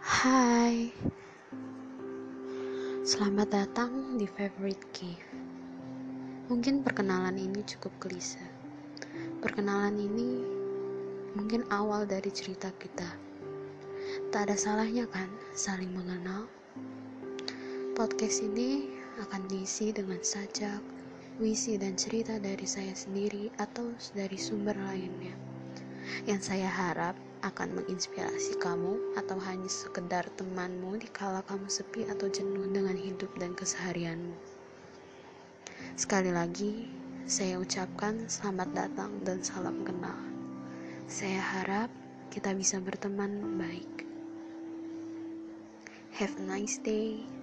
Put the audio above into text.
Hai, selamat datang di Favorite Cave. Mungkin perkenalan ini cukup klise. Perkenalan ini mungkin awal dari cerita kita. Tak ada salahnya kan saling mengenal. Podcast ini akan diisi dengan sajak, wisi dan cerita dari saya sendiri atau dari sumber lainnya. Yang saya harap akan menginspirasi kamu atau hanya sekedar temanmu di kala kamu sepi atau jenuh dengan hidup dan keseharianmu. Sekali lagi, saya ucapkan selamat datang dan salam kenal. Saya harap kita bisa berteman baik. Have a nice day.